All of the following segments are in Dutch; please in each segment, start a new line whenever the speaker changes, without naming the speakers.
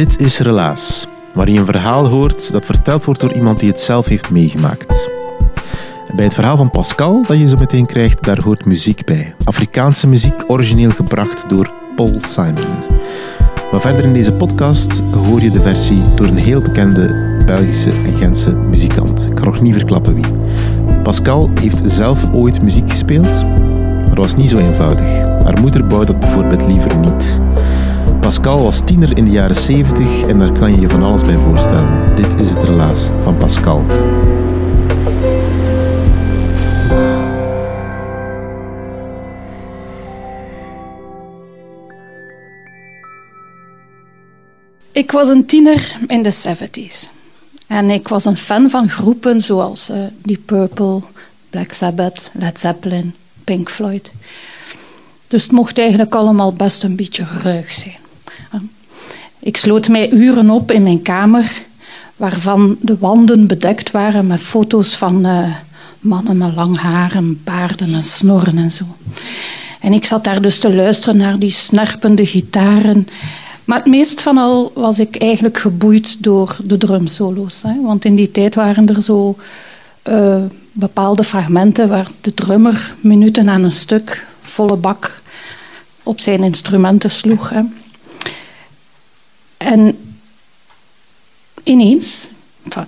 Dit is Relaas, waar je een verhaal hoort dat verteld wordt door iemand die het zelf heeft meegemaakt. Bij het verhaal van Pascal dat je zo meteen krijgt, daar hoort muziek bij. Afrikaanse muziek, origineel gebracht door Paul Simon. Maar verder in deze podcast hoor je de versie door een heel bekende Belgische en Gentse muzikant. Ik kan nog niet verklappen wie. Pascal heeft zelf ooit muziek gespeeld, maar was niet zo eenvoudig. Haar moeder bouwde dat bijvoorbeeld liever niet. Pascal was tiener in de jaren 70 en daar kan je je van alles bij voorstellen. Dit is het relaas van Pascal.
Ik was een tiener in de 70s. En ik was een fan van groepen zoals eh, Deep Purple, Black Sabbath, Led Zeppelin, Pink Floyd. Dus het mocht eigenlijk allemaal best een beetje ruig zijn. Ik sloot mij uren op in mijn kamer, waarvan de wanden bedekt waren met foto's van eh, mannen met lang haar en baarden en snorren en zo. En ik zat daar dus te luisteren naar die snerpende gitaren. Maar het meest van al was ik eigenlijk geboeid door de drumsolo's. Hè? Want in die tijd waren er zo eh, bepaalde fragmenten waar de drummer minuten aan een stuk, volle bak, op zijn instrumenten sloeg. En ineens,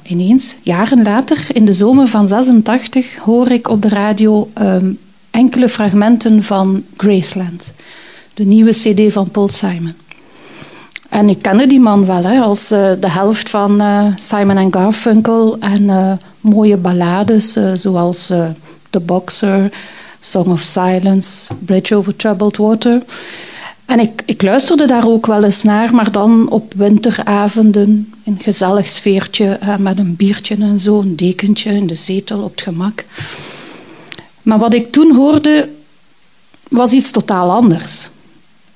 ineens, jaren later, in de zomer van 86, hoor ik op de radio ehm, enkele fragmenten van Graceland, de nieuwe CD van Paul Simon. En ik kende die man wel hè, als eh, de helft van eh, Simon Garfunkel en eh, mooie ballades zoals The Boxer, Song of Silence, Bridge over Troubled Water. En ik, ik luisterde daar ook wel eens naar, maar dan op winteravonden in een gezellig sfeertje eh, met een biertje en zo, een dekentje in de zetel op het gemak. Maar wat ik toen hoorde was iets totaal anders.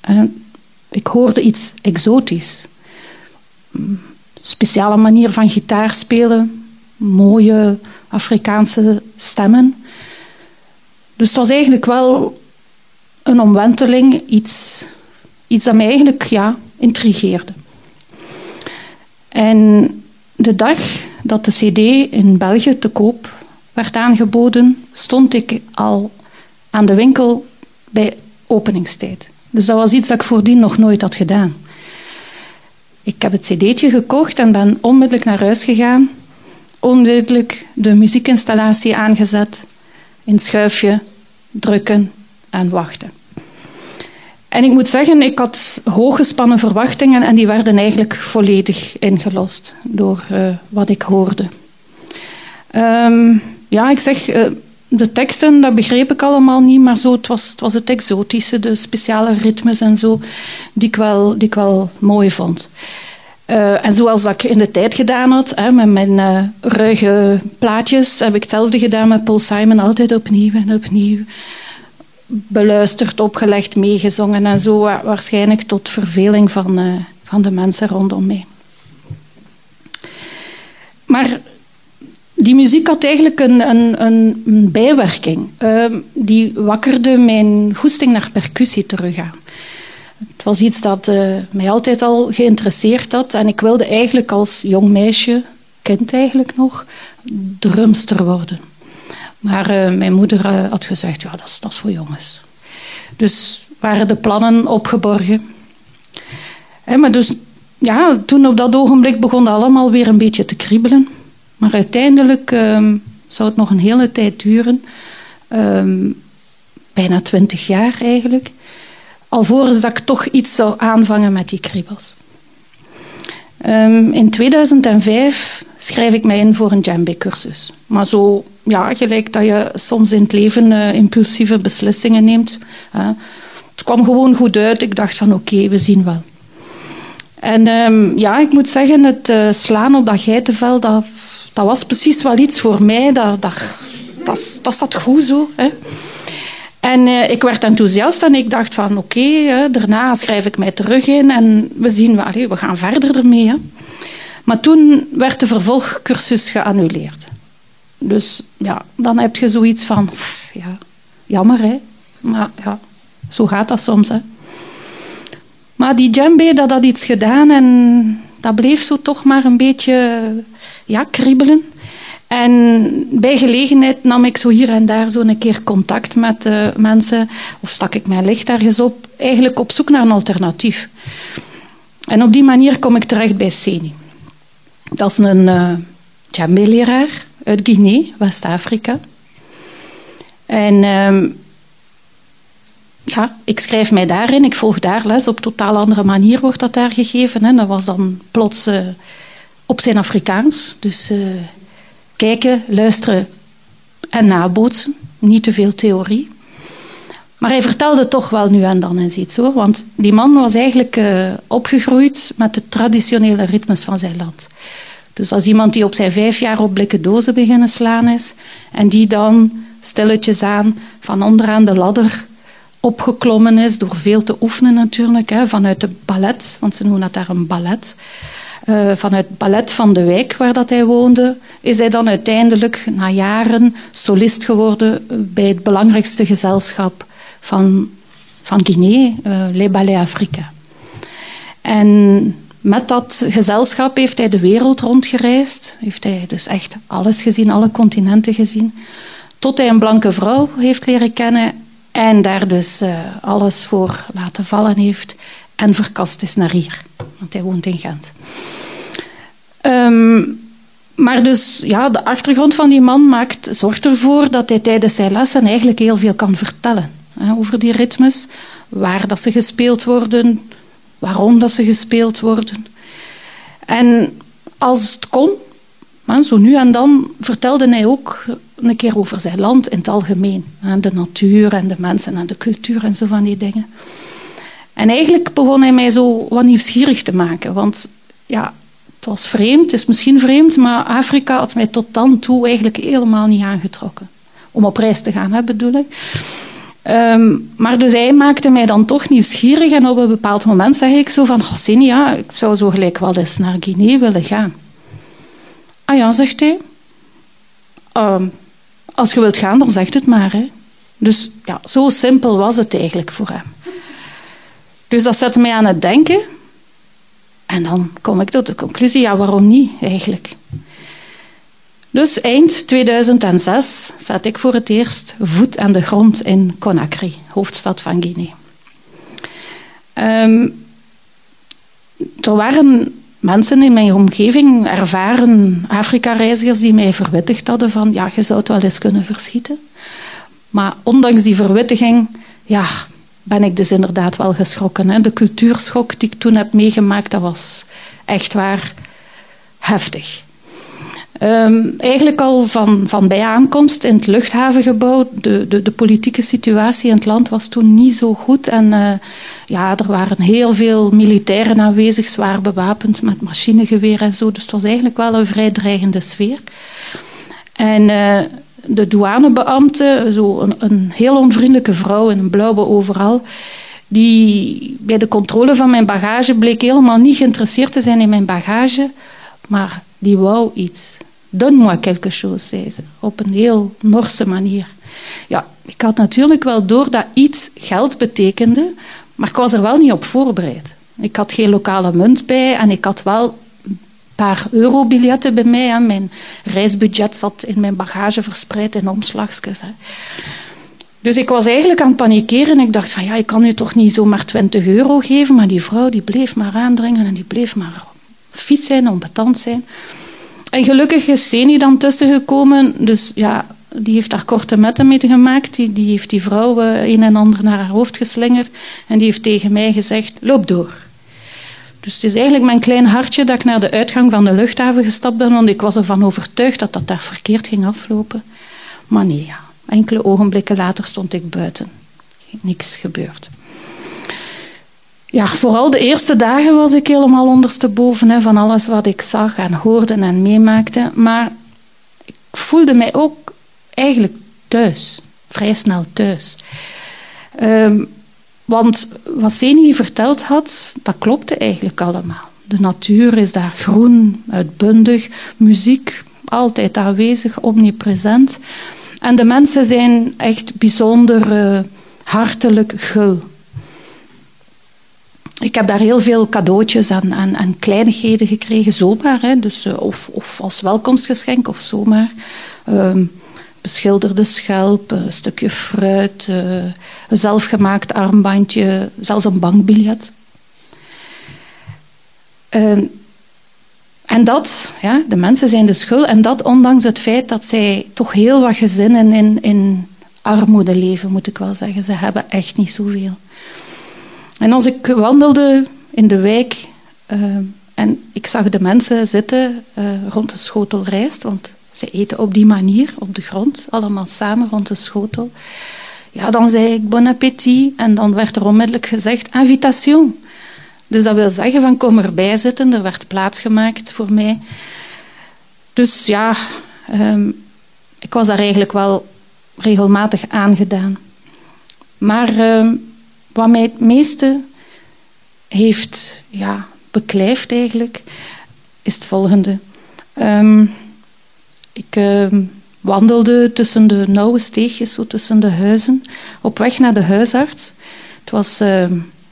Eh, ik hoorde iets exotisch. Mm, Speciale manier van gitaar spelen, mooie Afrikaanse stemmen. Dus het was eigenlijk wel een omwenteling, iets, iets dat mij eigenlijk ja, intrigeerde. En de dag dat de CD in België te koop werd aangeboden, stond ik al aan de winkel bij openingstijd. Dus dat was iets dat ik voordien nog nooit had gedaan. Ik heb het cd'tje gekocht en ben onmiddellijk naar huis gegaan. Onmiddellijk de muziekinstallatie aangezet, in schuifje, drukken en wachten. En ik moet zeggen, ik had hooggespannen verwachtingen en die werden eigenlijk volledig ingelost door eh, wat ik hoorde. Ehm, ja, ik zeg, eh, de teksten, dat begreep ik allemaal niet, maar zo, het, was, het was het exotische, de speciale ritmes en zo, die ik wel, die ik wel mooi vond. Eh, en zoals dat ik in de tijd gedaan had, hè, met mijn eh, ruige plaatjes, heb ik hetzelfde gedaan met Paul Simon, altijd opnieuw en opnieuw. Beluisterd, opgelegd, meegezongen en zo, wa- waarschijnlijk tot verveling van, eh, van de mensen rondom mij. Maar die muziek had eigenlijk een, een, een, een bijwerking. Ehm, die wakkerde mijn goesting naar percussie terug aan. Het was iets dat eh, mij altijd al geïnteresseerd had. En ik wilde eigenlijk als jong meisje, kind eigenlijk nog, drumster worden. Maar eh, mijn moeder eh, had gezegd, ja, dat is, voor jongens. Dus waren de plannen opgeborgen. Maar dus ja, toen op dat ogenblik begon allemaal weer een beetje te kriebelen. Maar uiteindelijk ehm, zou het nog een hele tijd duren. Ehm, bijna twintig jaar eigenlijk. Alvorens dat ik toch iets zou aanvangen met die kriebels. Ehm, in 2005 schrijf ik mij in voor een djembe-cursus. Maar zo, ja, gelijk dat je soms in het leven uh, impulsieve beslissingen neemt. het kwam gewoon goed uit. Ik dacht van oké, we zien wel. En um, ja, ik moet zeggen, het uh, slaan op dat geitenvel, dat, dat was precies wel iets voor mij. Dat, dat, dat, dat zat goed zo. Hè. En uh, ik werd enthousiast en ik dacht van oké, daarna schrijf ik mij terug in en we zien, we gaan verder ermee. Hè. Maar toen werd de vervolgcursus geannuleerd. Dus ja, dan heb je zoiets van, ja, jammer hè. Maar ja, zo gaat dat soms hè. Maar die djembe, dat had iets gedaan en dat bleef zo toch maar een beetje ja, kriebelen. En bij gelegenheid nam ik zo hier en daar zo een keer contact met uh, mensen of stak ik mijn licht ergens op, eigenlijk op zoek naar een alternatief. En op die manier kom ik terecht bij Seni. Dat is een uh, uit Guinea, West-Afrika. En uh, ja, ik schrijf mij daarin, ik volg daar les. Op totaal andere manier wordt dat daar gegeven. Hè. Dat was dan plots uh, op zijn Afrikaans. Dus uh, kijken, luisteren en nabootsen. Niet te veel theorie. Maar hij vertelde toch wel nu en dan eens iets. Want die man was eigenlijk uh, opgegroeid met de traditionele ritmes van zijn land. Dus als iemand die op zijn vijf jaar op blikken dozen beginnen slaan is. En die dan stilletjes aan van onderaan de ladder opgeklommen is door veel te oefenen natuurlijk. Hè, vanuit de ballet, want ze noemen dat daar een ballet. Uh, vanuit het ballet van de wijk waar dat hij woonde, is hij dan uiteindelijk na jaren solist geworden bij het belangrijkste gezelschap van, van Guinea, uh, Les Ballets. En met dat gezelschap heeft hij de wereld rondgereisd. Heeft hij dus echt alles gezien, alle continenten gezien. Tot hij een blanke vrouw heeft leren kennen en daar dus uh, alles voor laten vallen heeft en verkast is naar hier. Want hij woont in Gent. Um, maar dus ja, de achtergrond van die man maakt, zorgt ervoor dat hij tijdens zijn lessen eigenlijk heel veel kan vertellen. Hè, over die ritmes, waar dat ze gespeeld worden, waarom dat ze gespeeld worden. En als het kon, zo nu en dan vertelde hij ook een keer over zijn land in het algemeen. De natuur en de mensen en de cultuur en zo van die dingen. En eigenlijk begon hij mij zo wat nieuwsgierig te maken. Want ja, het was vreemd, het is misschien vreemd, maar Afrika had mij tot dan toe eigenlijk helemaal niet aangetrokken. Om op reis te gaan, hè, bedoel ik. Um, maar dus hij maakte mij dan toch nieuwsgierig en op een bepaald moment zeg ik zo van, Gossini, ja, ik zou zo gelijk wel eens naar Guinea willen gaan. Ah ja, zegt hij. Uh, als je wilt gaan, dan zegt het maar. Hè. Dus ja, zo simpel was het eigenlijk voor hem. Dus dat zette mij aan het denken. En dan kom ik tot de conclusie, ja, waarom niet eigenlijk? Dus eind 2006 zat ik voor het eerst voet aan de grond in Conakry, hoofdstad van Guinea. Um, er waren mensen in mijn omgeving, ervaren Afrika-reizigers die mij verwittigd hadden van ja, je zou het wel eens kunnen verschieten. Maar ondanks die verwittiging, ja, ben ik dus inderdaad wel geschrokken. Hè. De cultuurschok die ik toen heb meegemaakt, dat was echt waar heftig. Um, eigenlijk al van, van bij aankomst in het luchthavengebouw, de, de, de, politieke situatie in het land was toen niet zo goed. En uh, ja, er waren heel veel militairen aanwezig, zwaar bewapend met machinegeweer en zo. Dus het was eigenlijk wel een vrij dreigende sfeer. En uh, de douanebeambte, zo een, een heel onvriendelijke vrouw in een blauwe overal, die bij de controle van mijn bagage bleek helemaal niet geïnteresseerd te zijn in mijn bagage, maar die wou iets. Donne-moi quelque chose, zei ze, op een heel Norse manier. Ja, ik had natuurlijk wel door dat iets geld betekende, maar ik was er wel niet op voorbereid. Ik had geen lokale munt bij en ik had wel paar eurobiljetten bij mij. Hè. Mijn reisbudget zat in mijn bagage verspreid in omslagjes. Dus ik was eigenlijk aan het panikeren. Ik dacht van ja, ik kan u toch niet zomaar 20 euro geven. Maar die vrouw die bleef maar aandringen en die bleef maar fiets zijn, onbetand zijn. En gelukkig is Seni dan tussengekomen. Dus ja, die heeft daar korte metten mee gemaakt. Die, die heeft die vrouw uh, een en ander naar haar hoofd geslingerd. En die heeft tegen mij gezegd, loop door. Dus het is eigenlijk mijn klein hartje dat ik naar de uitgang van de luchthaven gestapt ben. Want ik was ervan overtuigd dat dat daar verkeerd ging aflopen. Maar nee, ja. Enkele ogenblikken later stond ik buiten. Niks gebeurd. Ja, vooral de eerste dagen was ik helemaal ondersteboven hè, van alles wat ik zag en hoorde en meemaakte. Maar ik voelde mij ook eigenlijk thuis, vrij snel thuis. Um, want wat Seni verteld had, dat klopte eigenlijk allemaal. De natuur is daar groen, uitbundig, muziek altijd aanwezig, omnipresent. En de mensen zijn echt bijzonder uh, hartelijk gul. Ik heb daar heel veel cadeautjes en, en, en kleinigheden gekregen, zomaar. Hè. Dus, uh, of, of als welkomstgeschenk of zomaar. Uh, beschilderde schelp, een stukje fruit, uh, een zelfgemaakt armbandje, zelfs een bankbiljet. En dat, ja, de mensen zijn de schuld. En dat ondanks het feit dat zij toch heel wat gezinnen in, in armoede leven, moet ik wel zeggen. Ze hebben echt niet zoveel. En als ik wandelde in de wijk uh, en ik zag de mensen zitten uh, rond de schotel rijst, want ze eten op die manier, op de grond, allemaal samen rond de schotel. Ja, dan zei ik bon appétit en dan werd er onmiddellijk gezegd invitation. Dus dat wil zeggen van kom erbij zitten, er werd plaats gemaakt voor mij. Dus ja, um, ik was daar eigenlijk wel regelmatig aangedaan. Maar um, wat mij het meeste heeft ja, beklijft eigenlijk, is het volgende. Um, ik wandelde tussen de nauwe steegjes, zo tussen de huizen, op weg naar de huisarts. Het was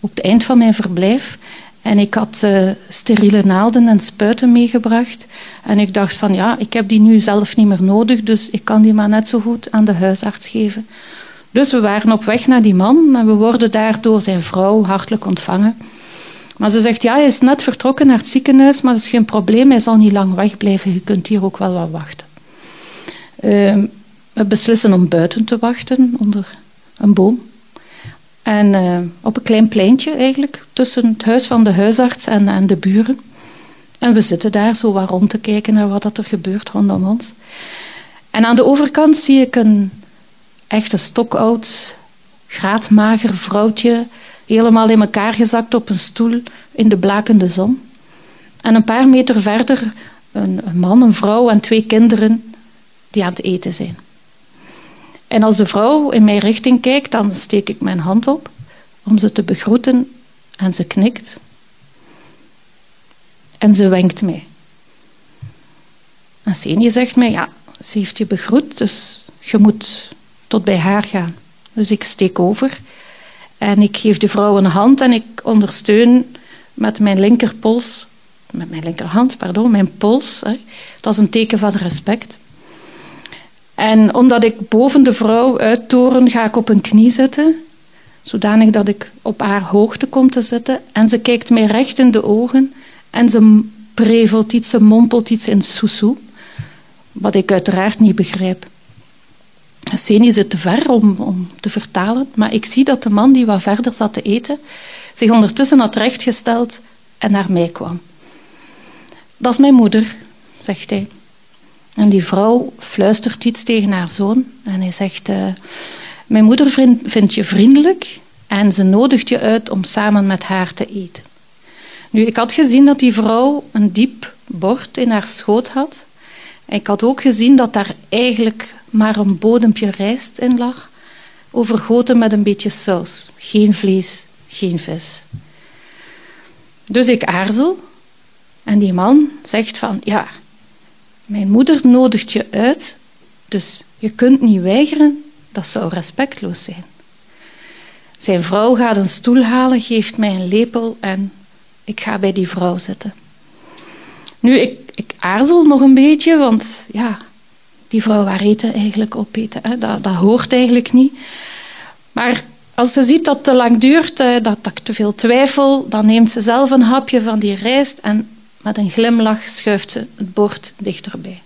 op het eind van mijn verblijf. En ik had uh, steriele naalden en spuiten meegebracht. En ik dacht van ja, ik heb die nu zelf niet meer nodig, dus ik kan die maar net zo goed aan de huisarts geven. Dus we waren op weg naar die man en we worden daar door zijn vrouw hartelijk ontvangen. Maar ze zegt ja, hij is net vertrokken naar het ziekenhuis, maar dat is geen probleem, hij zal niet lang wegblijven, je kunt hier ook wel wat wachten. Uh, we beslissen om buiten te wachten onder een boom. En uh, op een klein pleintje eigenlijk, tussen het huis van de huisarts en, en de buren. En we zitten daar zo wat rond te kijken naar wat er gebeurt rondom ons. En aan de overkant zie ik een echte stokoud, graadmager vrouwtje, helemaal in elkaar gezakt op een stoel in de blakende zon. En een paar meter verder een man, een vrouw en twee kinderen die aan het eten zijn. En als de vrouw in mijn richting kijkt, dan steek ik mijn hand op om ze te begroeten en ze knikt. En ze wenkt mij. En Senie zegt mij, ja, ze heeft je begroet, dus je moet tot bij haar gaan. Dus ik steek over en ik geef de vrouw een hand en ik ondersteun met mijn linkerpols, met mijn linkerhand, pardon, mijn pols. Hè. Dat is een teken van respect. En omdat ik boven de vrouw uittoren, ga ik op een knie zitten, zodanig dat ik op haar hoogte kom te zitten. En ze kijkt mij recht in de ogen en ze prevelt iets, ze mompelt iets in soesoe, wat ik uiteraard niet begrijp. Seni zit te ver om, om te vertalen, maar ik zie dat de man die wat verder zat te eten, zich ondertussen had rechtgesteld en naar mij kwam. Dat is mijn moeder, zegt hij. En die vrouw fluistert iets tegen haar zoon en hij zegt: uh, Mijn moeder vindt je vriendelijk en ze nodigt je uit om samen met haar te eten. Nu, ik had gezien dat die vrouw een diep bord in haar schoot had. Ik had ook gezien dat daar eigenlijk maar een bodempje rijst in lag, overgoten met een beetje saus. Geen vlees, geen vis. Dus ik aarzel en die man zegt van ja, mijn moeder nodigt je uit, dus je kunt niet weigeren, dat zou respectloos zijn. Zijn vrouw gaat een stoel halen, geeft mij een lepel en ik ga bij die vrouw zitten. Nu, ik, ik aarzel nog een beetje, want ja, die vrouw waar eten eigenlijk opeten, hè, dat, dat hoort eigenlijk niet. Maar als ze ziet dat het te lang duurt, eh, dat, dat ik te veel twijfel, dan neemt ze zelf een hapje van die rijst en met een glimlach schuift ze het bord dichterbij.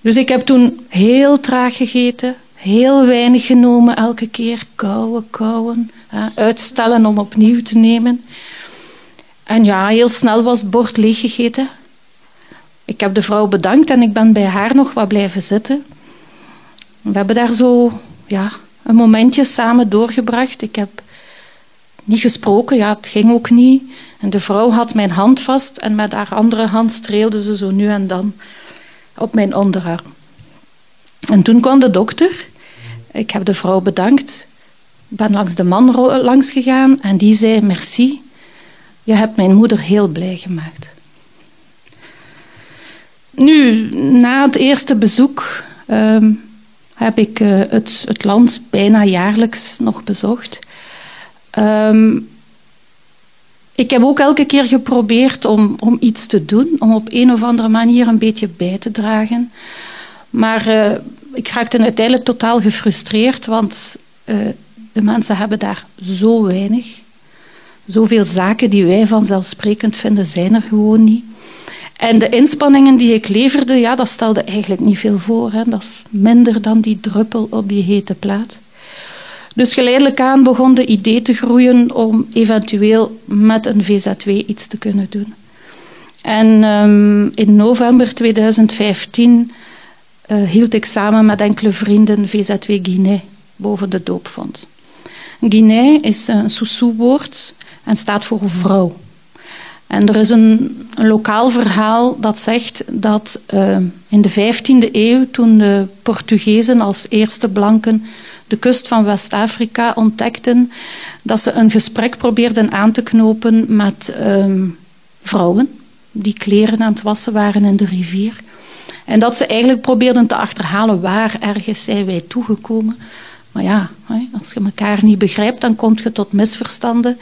Dus ik heb toen heel traag gegeten, heel weinig genomen elke keer, kouwen, kouwen, uitstellen om opnieuw te nemen. En ja, heel snel was het bord leeggegeten. Ik heb de vrouw bedankt en ik ben bij haar nog wat blijven zitten. We hebben daar zo ja, een momentje samen doorgebracht. Ik heb niet gesproken, ja, het ging ook niet. En de vrouw had mijn hand vast en met haar andere hand streelde ze zo nu en dan op mijn onderarm. En toen kwam de dokter. Ik heb de vrouw bedankt. ben langs de man langs gegaan en die zei: Merci, je hebt mijn moeder heel blij gemaakt. Nu, na het eerste bezoek ehm, heb ik uh, het, het, land bijna jaarlijks nog bezocht. Um, ik heb ook elke keer geprobeerd om, om iets te doen, om op een of andere manier een beetje bij te dragen. Maar uh, ik raakte uiteindelijk totaal gefrustreerd, want uh, de mensen hebben daar zo weinig. Zoveel zaken die wij vanzelfsprekend vinden, zijn er gewoon niet. En de inspanningen die ik leverde, ja, dat stelde eigenlijk niet veel voor. Hè. Dat is minder dan die druppel op die hete plaat. Dus geleidelijk aan begon de idee te groeien om eventueel met een VZW iets te kunnen doen. En um, in november 2015 uh, hield ik samen met enkele vrienden VZW Guinea boven de doopvond. Guinea is een Soussou-woord en staat voor vrouw. En er is een, lokaal verhaal dat zegt dat uh, in de 15e eeuw, toen de Portugezen als eerste blanken de kust van West-Afrika ontdekten, dat ze een gesprek probeerden aan te knopen met uh, vrouwen die kleren aan het wassen waren in de rivier. En dat ze eigenlijk probeerden te achterhalen waar ergens zijn wij toegekomen. Maar ja, als je elkaar niet begrijpt, dan kom je tot misverstanden.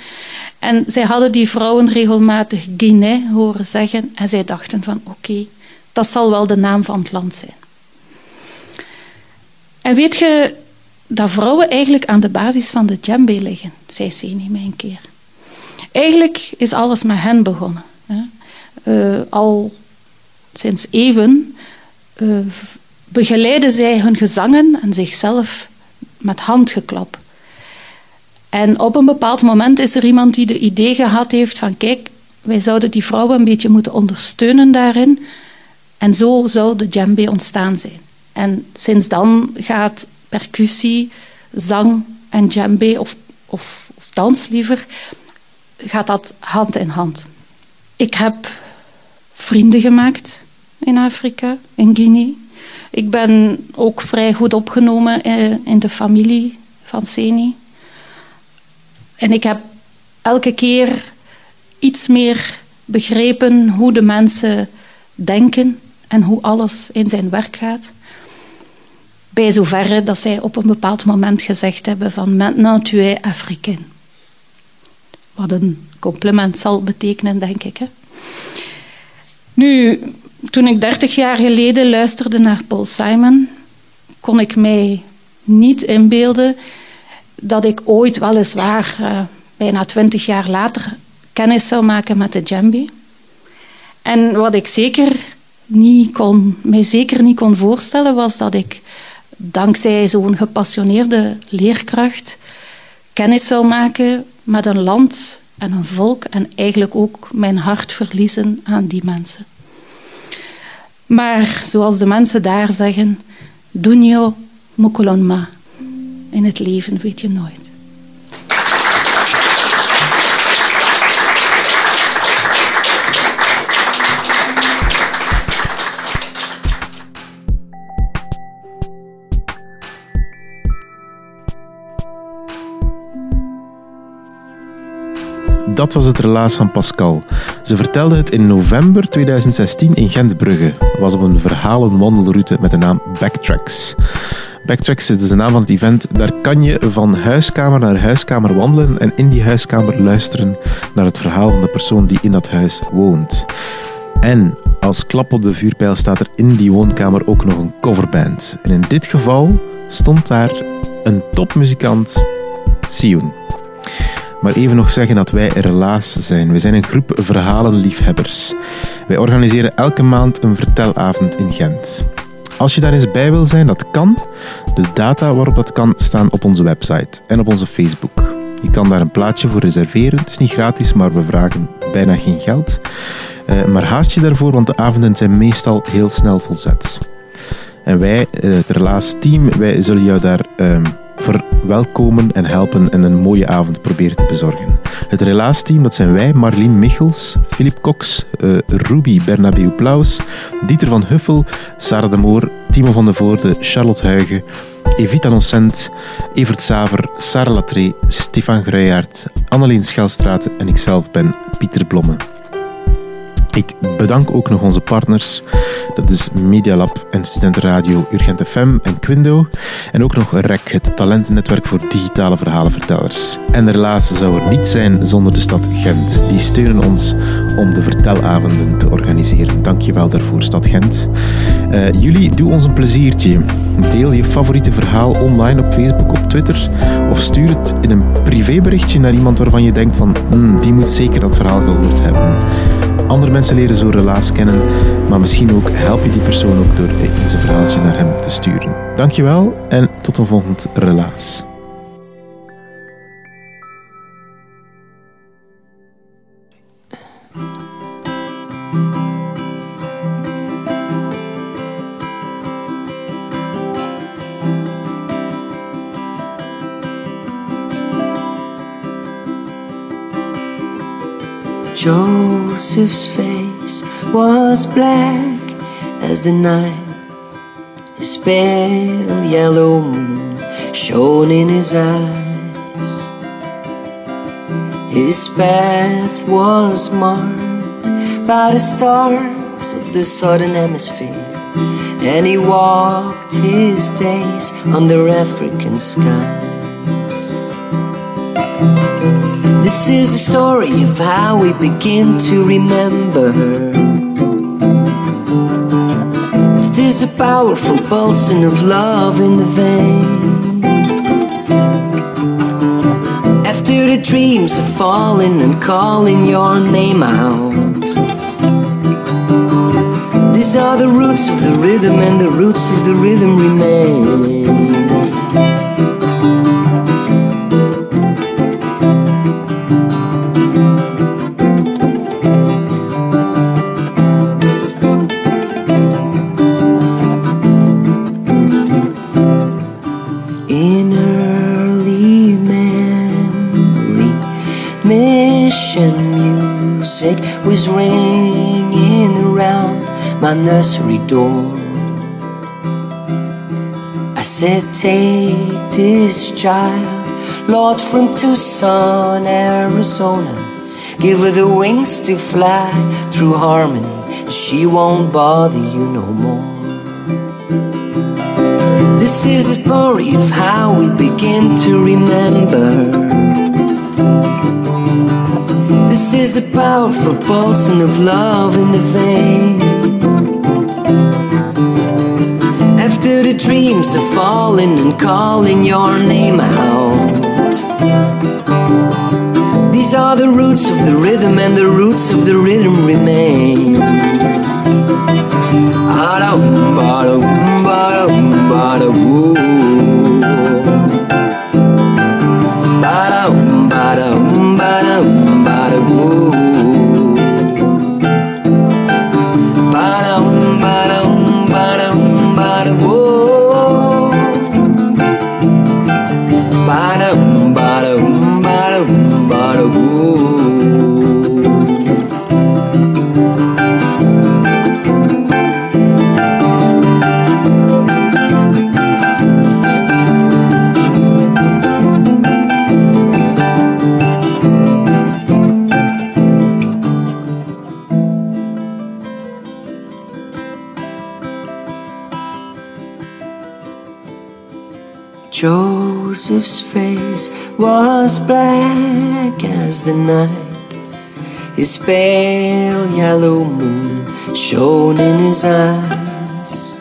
En zij hadden die vrouwen regelmatig Guinea horen zeggen en zij dachten van oké, dat zal wel de naam van het land zijn. En weet je dat vrouwen eigenlijk aan de basis van de djembe liggen, zei Seni mij een keer. Eigenlijk is alles met hen begonnen. Hè. Uh, al sinds eeuwen uh, begeleiden zij hun gezangen en zichzelf met handgeklap. En op een bepaald moment is er iemand die de idee gehad heeft van kijk, wij zouden die vrouwen een beetje moeten ondersteunen daarin. En zo zou de djembe ontstaan zijn. En sinds dan gaat percussie, zang en djembe, of, of, dans liever, gaat dat hand in hand. Ik heb vrienden gemaakt in Afrika, in Guinea. Ik ben ook vrij goed opgenomen eh, in de familie van Seni. En ik heb elke keer iets meer begrepen hoe de mensen denken en hoe alles in zijn werk gaat. Bij zoverre dat zij op een bepaald moment gezegd hebben van maintenant tu es africain. Wat een compliment zal betekenen, denk ik. Hè? Nu, toen ik dertig jaar geleden luisterde naar Paul Simon, kon ik mij niet inbeelden dat ik ooit weliswaar uh, bijna twintig jaar later kennis zou maken met de djembe. En wat ik zeker niet kon, mij zeker niet kon voorstellen, was dat ik dankzij zo'n gepassioneerde leerkracht kennis zou maken met een land en een volk en eigenlijk ook mijn hart verliezen aan die mensen. Maar zoals de mensen daar zeggen, dunyo mukolonma. In het leven weet je nooit.
Dat was het relaas van Pascal. Ze vertelde het in november 2016 in Gentbrugge. was op een verhalenwandelroute met de naam Backtracks. Backtracks is dus de naam van het event. Daar kan je van huiskamer naar huiskamer wandelen en in die huiskamer luisteren naar het verhaal van de persoon die in dat huis woont. En als klap op de vuurpijl staat er in die woonkamer ook nog een coverband. En in dit geval stond daar een topmuzikant, Sioen. Maar even nog zeggen dat wij Relaas zijn. We zijn een groep verhalenliefhebbers. Wij organiseren elke maand een vertelavond in Gent. Als je daar eens bij wil zijn, dat kan. De data waarop dat kan staan op onze website en op onze Facebook. Je kan daar een plaatje voor reserveren. Het is niet gratis, maar we vragen bijna geen geld. Uh, maar haast je daarvoor, want de avonden zijn meestal heel snel volzet. En wij, eh, het Relaas team, wij zullen jou daar uh, verwelkomen en helpen en een mooie avond proberen te bezorgen. Het Relaas-team, dat zijn wij, Marlien Michels, Filip Cox, uh, Ruby Bernabeu Plaus, Dieter van Huffel, Sarah de Moor, Timo van de Voorde, Charlotte Huigen, Evita Nocent, Evert Saver, Sarah Latré, Stefan Gruijaert, Anneleen Schelstraat en ikzelf ben Pieter Blomme. Ik bedank ook nog onze partners. Dat is Medialab en Studentenradio Urgent FM en Quindo. En ook nog REC, het talentennetwerk voor digitale verhalenvertellers. En helaas zou er niet zijn zonder de stad Gent. Die steunen ons om de vertelavonden te organiseren. Dank je wel daarvoor, stad Gent. Uh, jullie, doe ons een pleziertje. Deel je favoriete verhaal online op Facebook, op Twitter. Of stuur het in een privéberichtje naar iemand waarvan je denkt van... Hmm, die moet zeker dat verhaal gehoord hebben. Andere mensen leren zo relaas kennen, maar misschien ook help je die persoon ook door zijn verhaaltje naar hem te sturen. Dankjewel en tot een volgend relaas.
Joseph's face was black as the night. His pale yellow moon shone in his eyes. His path was marked by the stars of the southern hemisphere, and he walked his days under African skies. This is the story of how we begin to remember. It is a powerful pulsing of love in the vein. After the dreams are falling and calling your name out. These are the roots of the rhythm, and the roots of the rhythm remain. My nursery door. I said, Take this child, Lord, from Tucson, Arizona. Give her the wings to fly through harmony, she won't bother you no more. This is a story of how we begin to remember. This is a powerful pulsing of love in the vein. After the dreams are falling and calling your name out. These are the roots of the rhythm, and the roots of the rhythm remain. Ba-da-um, ba-da-um, ba-da-um, Joseph's face was black as the night. His pale yellow moon shone in his eyes.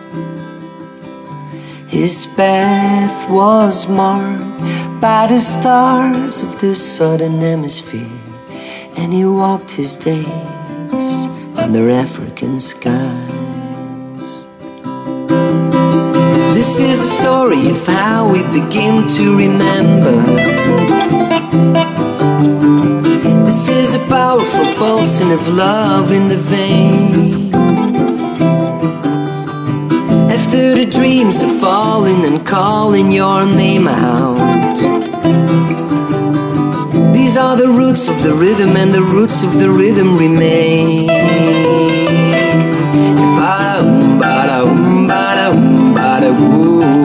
His path was marked by the stars of the southern hemisphere, and he walked his days under African skies. This is a story of how we begin to remember. This is a powerful pulsing of love in the vein. After the dreams are falling and calling your name out. These are the roots of the rhythm, and the roots of the rhythm remain. oh, oh.